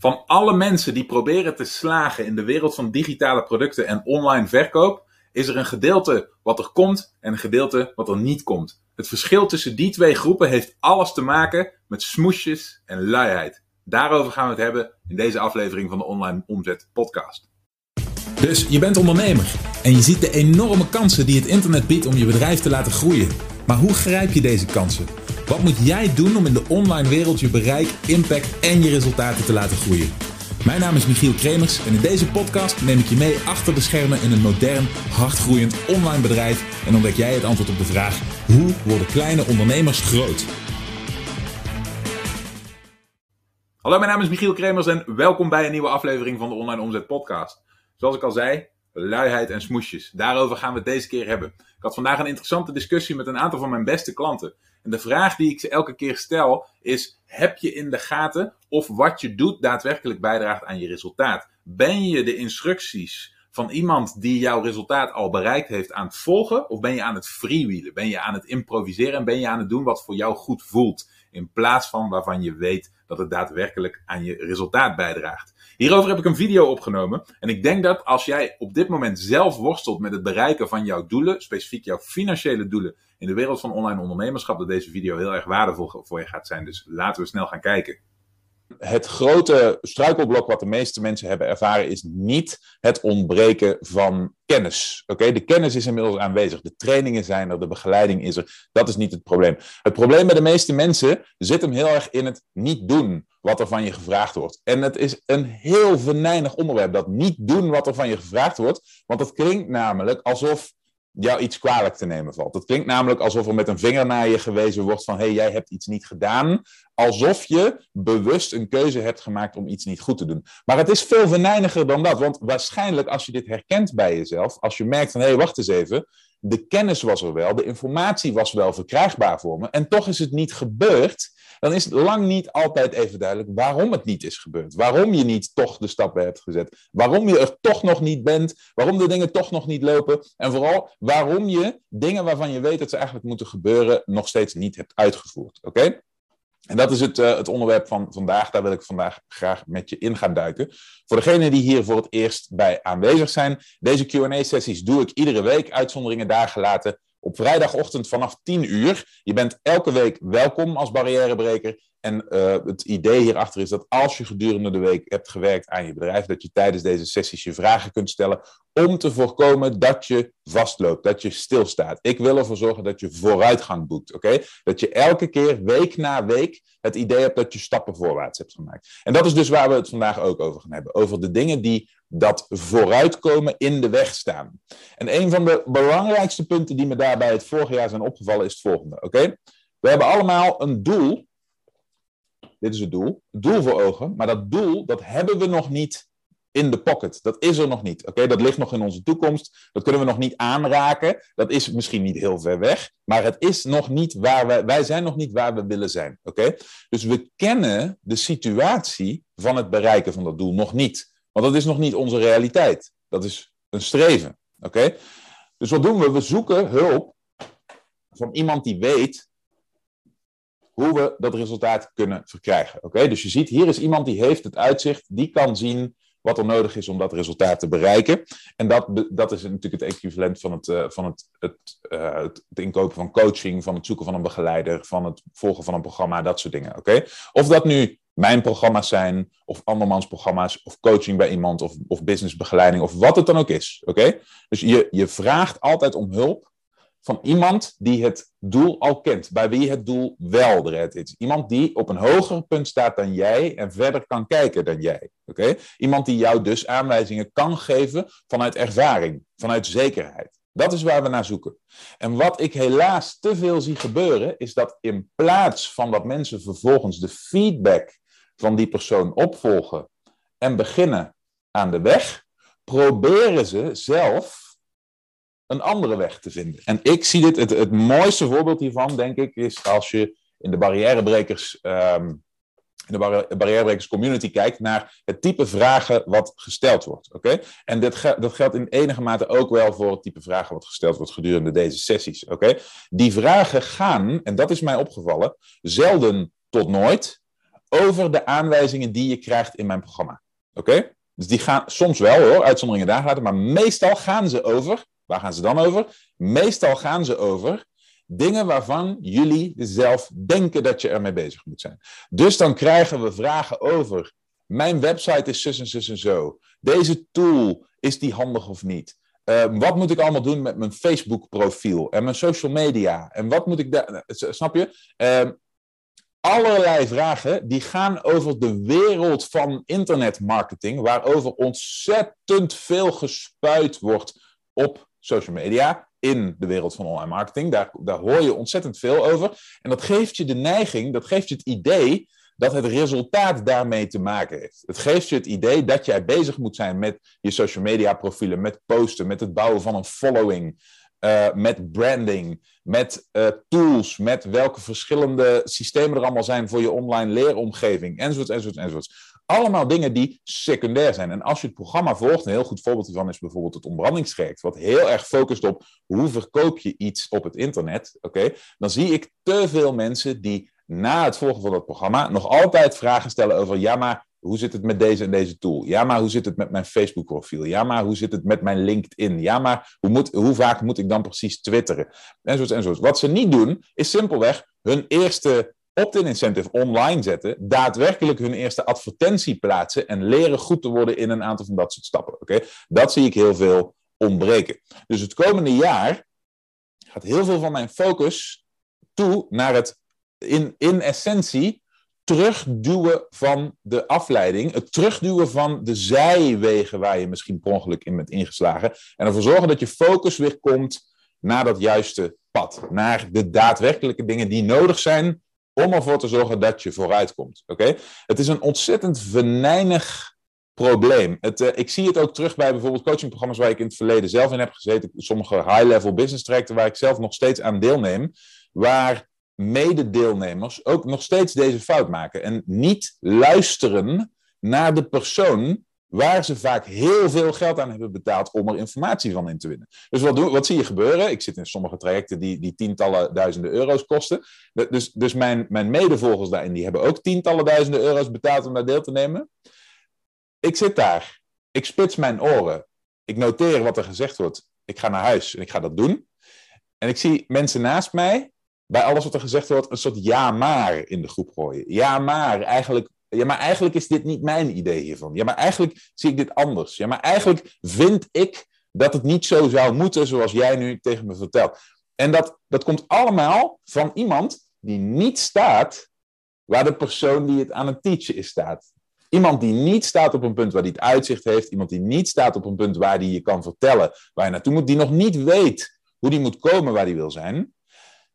Van alle mensen die proberen te slagen in de wereld van digitale producten en online verkoop, is er een gedeelte wat er komt en een gedeelte wat er niet komt. Het verschil tussen die twee groepen heeft alles te maken met smoesjes en luiheid. Daarover gaan we het hebben in deze aflevering van de Online Omzet Podcast. Dus je bent ondernemer en je ziet de enorme kansen die het internet biedt om je bedrijf te laten groeien. Maar hoe grijp je deze kansen? Wat moet jij doen om in de online wereld je bereik, impact en je resultaten te laten groeien? Mijn naam is Michiel Kremers en in deze podcast neem ik je mee achter de schermen in een modern, hardgroeiend online bedrijf en ontdek jij het antwoord op de vraag: hoe worden kleine ondernemers groot? Hallo, mijn naam is Michiel Kremers en welkom bij een nieuwe aflevering van de Online Omzet Podcast. Zoals ik al zei, luiheid en smoesjes. Daarover gaan we het deze keer hebben. Ik had vandaag een interessante discussie met een aantal van mijn beste klanten. En de vraag die ik ze elke keer stel is: heb je in de gaten of wat je doet daadwerkelijk bijdraagt aan je resultaat? Ben je de instructies van iemand die jouw resultaat al bereikt heeft aan het volgen? Of ben je aan het freewheelen? Ben je aan het improviseren en ben je aan het doen wat voor jou goed voelt? In plaats van waarvan je weet dat het daadwerkelijk aan je resultaat bijdraagt. Hierover heb ik een video opgenomen. En ik denk dat als jij op dit moment zelf worstelt met het bereiken van jouw doelen, specifiek jouw financiële doelen in de wereld van online ondernemerschap, dat deze video heel erg waardevol voor je gaat zijn. Dus laten we snel gaan kijken het grote struikelblok wat de meeste mensen hebben ervaren is niet het ontbreken van kennis. Oké, De kennis is inmiddels aanwezig, de trainingen zijn er, de begeleiding is er. Dat is niet het probleem. Het probleem bij de meeste mensen zit hem heel erg in het niet doen wat er van je gevraagd wordt. En het is een heel venijnig onderwerp, dat niet doen wat er van je gevraagd wordt. Want het klinkt namelijk alsof jou iets kwalijk te nemen valt. Het klinkt namelijk alsof er met een vinger naar je gewezen wordt van hé, hey, jij hebt iets niet gedaan. Alsof je bewust een keuze hebt gemaakt om iets niet goed te doen. Maar het is veel venijniger dan dat. Want waarschijnlijk als je dit herkent bij jezelf, als je merkt van hé, hey, wacht eens even. De kennis was er wel, de informatie was wel verkrijgbaar voor me. En toch is het niet gebeurd dan is het lang niet altijd even duidelijk waarom het niet is gebeurd. Waarom je niet toch de stappen hebt gezet. Waarom je er toch nog niet bent. Waarom de dingen toch nog niet lopen. En vooral waarom je dingen waarvan je weet dat ze eigenlijk moeten gebeuren, nog steeds niet hebt uitgevoerd. Oké? En dat is het, uh, het onderwerp van vandaag. Daar wil ik vandaag graag met je in gaan duiken. Voor degenen die hier voor het eerst bij aanwezig zijn, deze QA-sessies doe ik iedere week, uitzonderingen daar gelaten op vrijdagochtend vanaf 10 uur. Je bent elke week welkom als barrièrebreker. En uh, het idee hierachter is dat als je gedurende de week hebt gewerkt aan je bedrijf, dat je tijdens deze sessies je vragen kunt stellen om te voorkomen dat je vastloopt, dat je stilstaat. Ik wil ervoor zorgen dat je vooruitgang boekt, oké? Dat je elke keer, week na week, het idee hebt dat je stappen voorwaarts hebt gemaakt. En dat is dus waar we het vandaag ook over gaan hebben. Over de dingen die dat vooruitkomen in de weg staan. En een van de belangrijkste punten die me daarbij het vorig jaar zijn opgevallen is het volgende, oké? We hebben allemaal een doel dit is het doel. Doel voor ogen. Maar dat doel, dat hebben we nog niet in de pocket. Dat is er nog niet. Oké, dat ligt nog in onze toekomst. Dat kunnen we nog niet aanraken. Dat is misschien niet heel ver weg. Maar het is nog niet waar we, wij zijn nog niet waar we willen zijn. Oké, dus we kennen de situatie van het bereiken van dat doel nog niet. Dat is nog niet onze realiteit. Dat is een streven. Oké, dus wat doen we? We zoeken hulp van iemand die weet hoe we dat resultaat kunnen verkrijgen. Oké, Dus je ziet, hier is iemand die heeft het uitzicht, die kan zien wat er nodig is om dat resultaat te bereiken. En dat, dat is natuurlijk het equivalent van, het, uh, van het, het, uh, het, inkopen van coaching, van het zoeken van een begeleider, van het volgen van een programma, dat soort dingen. Oké, Of dat nu mijn programma's zijn, of andermans programma's, of coaching bij iemand, of, of businessbegeleiding, of wat het dan ook is. Oké, Dus je, je vraagt altijd om hulp van iemand die het doel al kent, bij wie het doel wel eruit is. Iemand die op een hoger punt staat dan jij en verder kan kijken dan jij. Oké? Iemand die jou dus aanwijzingen kan geven vanuit ervaring, vanuit zekerheid. Dat is waar we naar zoeken. En wat ik helaas te veel zie gebeuren, is dat in plaats van dat mensen vervolgens de feedback van die persoon opvolgen en beginnen aan de weg, proberen ze zelf een andere weg te vinden. En ik zie dit, het, het mooiste voorbeeld hiervan, denk ik, is als je in de barrièrebrekers, um, in de barrièrebrekers community kijkt naar het type vragen wat gesteld wordt. Oké? En dit dat geldt in enige mate ook wel voor het type vragen wat gesteld wordt gedurende deze sessies. Oké? Die vragen gaan, en dat is mij opgevallen, zelden tot nooit over de aanwijzingen die je krijgt in mijn programma. Oké? Dus die gaan soms wel hoor, uitzonderingen daar laten, maar meestal gaan ze over. Waar gaan ze dan over? Meestal gaan ze over dingen waarvan jullie zelf denken dat je ermee bezig moet zijn. Dus dan krijgen we vragen over. Mijn website is zus en zus en zo. Deze tool, is die handig of niet? Uh, wat moet ik allemaal doen met mijn Facebook-profiel en mijn social media? En wat moet ik daar. Snap je? Uh, allerlei vragen die gaan over de wereld van internetmarketing, waarover ontzettend veel gespuit wordt op social media, in de wereld van online marketing. Daar, daar hoor je ontzettend veel over. En dat geeft je de neiging, dat geeft je het idee dat het resultaat daarmee te maken heeft. Het geeft je het idee dat jij bezig moet zijn met je social media profielen, met posten, met het bouwen van een following, uh, met branding, met uh, tools, met welke verschillende systemen er allemaal zijn voor je online leeromgeving, enzovoort, enzovoort, enzovoort. Allemaal dingen die secundair zijn. En als je het programma volgt, een heel goed voorbeeld hiervan is bijvoorbeeld het ontbrandingstraject, wat heel erg focust op hoe verkoop je iets op het internet, oké, dan zie ik te veel mensen die na het volgen van dat programma nog altijd vragen stellen over, ja maar hoe zit het met deze en deze tool? Ja, maar hoe zit het met mijn Facebook-profiel? Ja, maar hoe zit het met mijn LinkedIn? Ja, maar hoe, moet, hoe vaak moet ik dan precies twitteren? Enzovoort, enzovoort. Wat ze niet doen, is simpelweg hun eerste opt-in incentive online zetten, daadwerkelijk hun eerste advertentie plaatsen en leren goed te worden in een aantal van dat soort stappen. Oké, Dat zie ik heel veel ontbreken. Dus het komende jaar gaat heel veel van mijn focus toe naar het in, in essentie terugduwen van de afleiding, het terugduwen van de zijwegen waar je misschien per ongeluk in bent ingeslagen, en ervoor zorgen dat je focus weer komt naar dat juiste pad, naar de daadwerkelijke dingen die nodig zijn om ervoor te zorgen dat je vooruit komt. Oké? Het is een ontzettend venijnig probleem. Het, uh, ik zie het ook terug bij bijvoorbeeld coachingprogramma's waar ik in het verleden zelf in heb gezeten, sommige high-level business trajecten waar ik zelf nog steeds aan deelneem, waar mededeelnemers ook nog steeds deze fout maken. En niet luisteren naar de persoon waar ze vaak heel veel geld aan hebben betaald om er informatie van in te winnen. Dus wat, doen, wat zie je gebeuren? Ik zit in sommige trajecten die, die tientallen duizenden euro's kosten. Dus, dus mijn, mijn medevolgers daarin, die hebben ook tientallen duizenden euro's betaald om daar deel te nemen. Ik zit daar. Ik spits mijn oren. Ik noteer wat er gezegd wordt. Ik ga naar huis en ik ga dat doen. En ik zie mensen naast mij bij alles wat er gezegd wordt, een soort ja maar in de groep gooien. Ja maar, eigenlijk, ja, maar eigenlijk is dit niet mijn idee hiervan. Ja, maar eigenlijk zie ik dit anders. Ja, maar eigenlijk vind ik dat het niet zo zou moeten zoals jij nu tegen me vertelt. En dat, dat komt allemaal van iemand die niet staat waar de persoon die het aan het teachen is staat. Iemand die niet staat op een punt waar hij het uitzicht heeft. Iemand die niet staat op een punt waar hij je kan vertellen waar je naartoe moet. Die nog niet weet hoe die moet komen waar hij wil zijn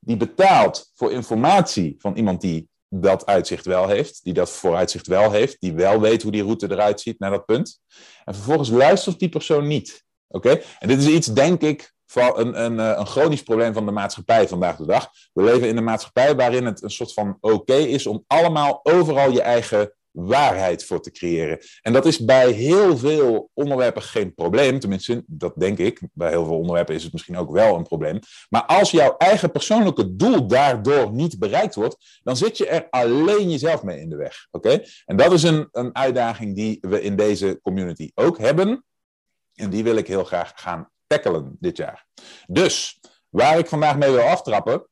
die betaalt voor informatie van iemand die dat uitzicht wel heeft, die dat vooruitzicht wel heeft, die wel weet hoe die route eruit ziet naar dat punt. En vervolgens luistert die persoon niet. Oké? En dit is iets, denk ik, van een, een, eh, een chronisch probleem van de maatschappij vandaag de dag. We leven in een maatschappij waarin het een soort van oké is om allemaal overal je eigen waarheid voor te creëren. En dat is bij heel veel onderwerpen geen probleem. Tenminste, dat denk ik. Bij heel veel onderwerpen is het misschien ook wel een probleem. Maar als jouw eigen persoonlijke doel daardoor niet bereikt wordt, dan zit je er alleen jezelf mee in de weg. Oké? En dat is een, een uitdaging die we in deze community ook hebben. En die wil ik heel graag gaan tackelen dit jaar. Dus waar ik vandaag mee wil aftrappen,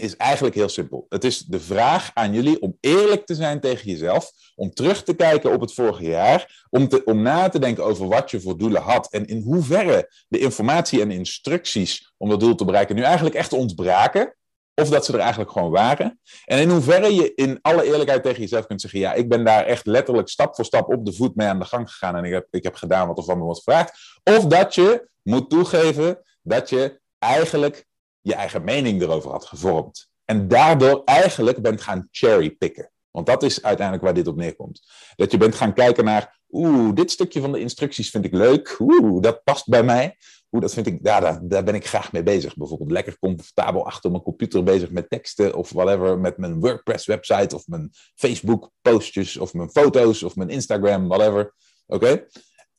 is eigenlijk heel simpel. Het is de vraag aan jullie om eerlijk te zijn tegen jezelf, om terug te kijken op het vorige jaar, om, te, om na te denken over wat je voor doelen had en in hoeverre de informatie en instructies om dat doel te bereiken nu eigenlijk echt ontbraken, of dat ze er eigenlijk gewoon waren. En in hoeverre je in alle eerlijkheid tegen jezelf kunt zeggen, ja, ik ben daar echt letterlijk stap voor stap op de voet mee aan de gang gegaan en ik heb, ik heb gedaan wat er van me wordt gevraagd. Of dat je moet toegeven dat je eigenlijk je eigen mening erover had gevormd. En daardoor eigenlijk bent gaan cherrypicken. Want dat is uiteindelijk waar dit op neerkomt. Dat je bent gaan kijken naar, oeh, dit stukje van de instructies vind ik leuk. Oeh, dat past bij mij. Oeh, dat vind ik, ja, daar, daar ben ik graag mee bezig. Bijvoorbeeld lekker comfortabel achter mijn computer bezig met teksten of whatever. Met mijn WordPress website of mijn Facebook postjes of mijn foto's of mijn Instagram, whatever. Oké?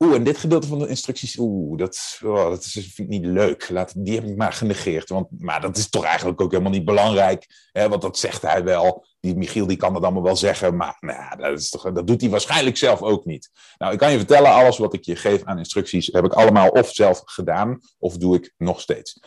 Oeh, en dit gedeelte van de instructies, oeh, dat, oh, dat is, vind ik niet leuk. Laat, die heb ik maar genegeerd. Want, maar dat is toch eigenlijk ook helemaal niet belangrijk. Hè, want dat zegt hij wel. Die Michiel die kan dat allemaal wel zeggen. Maar nou, dat, is toch, dat doet hij waarschijnlijk zelf ook niet. Nou, ik kan je vertellen, alles wat ik je geef aan instructies, heb ik allemaal of zelf gedaan, of doe ik nog steeds.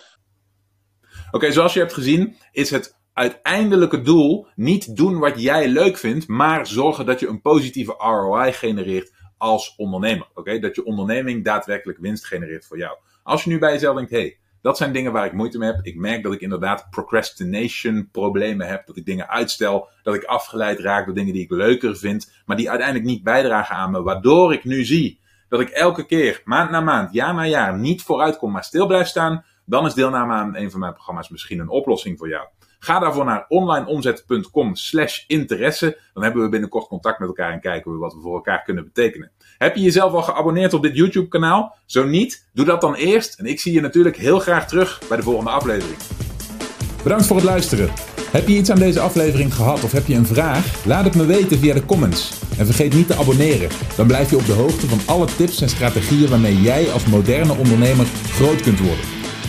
Oké, zoals je hebt gezien, is het uiteindelijke doel niet doen wat jij leuk vindt, maar zorgen dat je een positieve ROI genereert als ondernemer. Oké, dat je onderneming daadwerkelijk winst genereert voor jou. Als je nu bij jezelf denkt, hey, dat zijn dingen waar ik moeite mee heb. Ik merk dat ik inderdaad procrastination problemen heb. Dat ik dingen uitstel. Dat ik afgeleid raak door dingen die ik leuker vind. Maar die uiteindelijk niet bijdragen aan me. Waardoor ik nu zie dat ik elke keer, maand na maand, jaar na jaar, niet vooruit kom, maar stil blijf staan. Dan is deelname aan een van mijn programma's misschien een oplossing voor jou. Ga daarvoor naar onlineomzet.com slash interesse. Dan hebben we binnenkort contact met elkaar en kijken we wat we voor elkaar kunnen betekenen. Heb je jezelf al geabonneerd op dit YouTube kanaal? Zo niet, doe dat dan eerst. En ik zie je natuurlijk heel graag terug bij de volgende aflevering. Bedankt voor het luisteren. Heb je iets aan deze aflevering gehad of heb je een vraag? Laat het me weten via de comments. En vergeet niet te abonneren. Dan blijf je op de hoogte van alle tips en strategieën waarmee jij als moderne ondernemer groot kunt worden.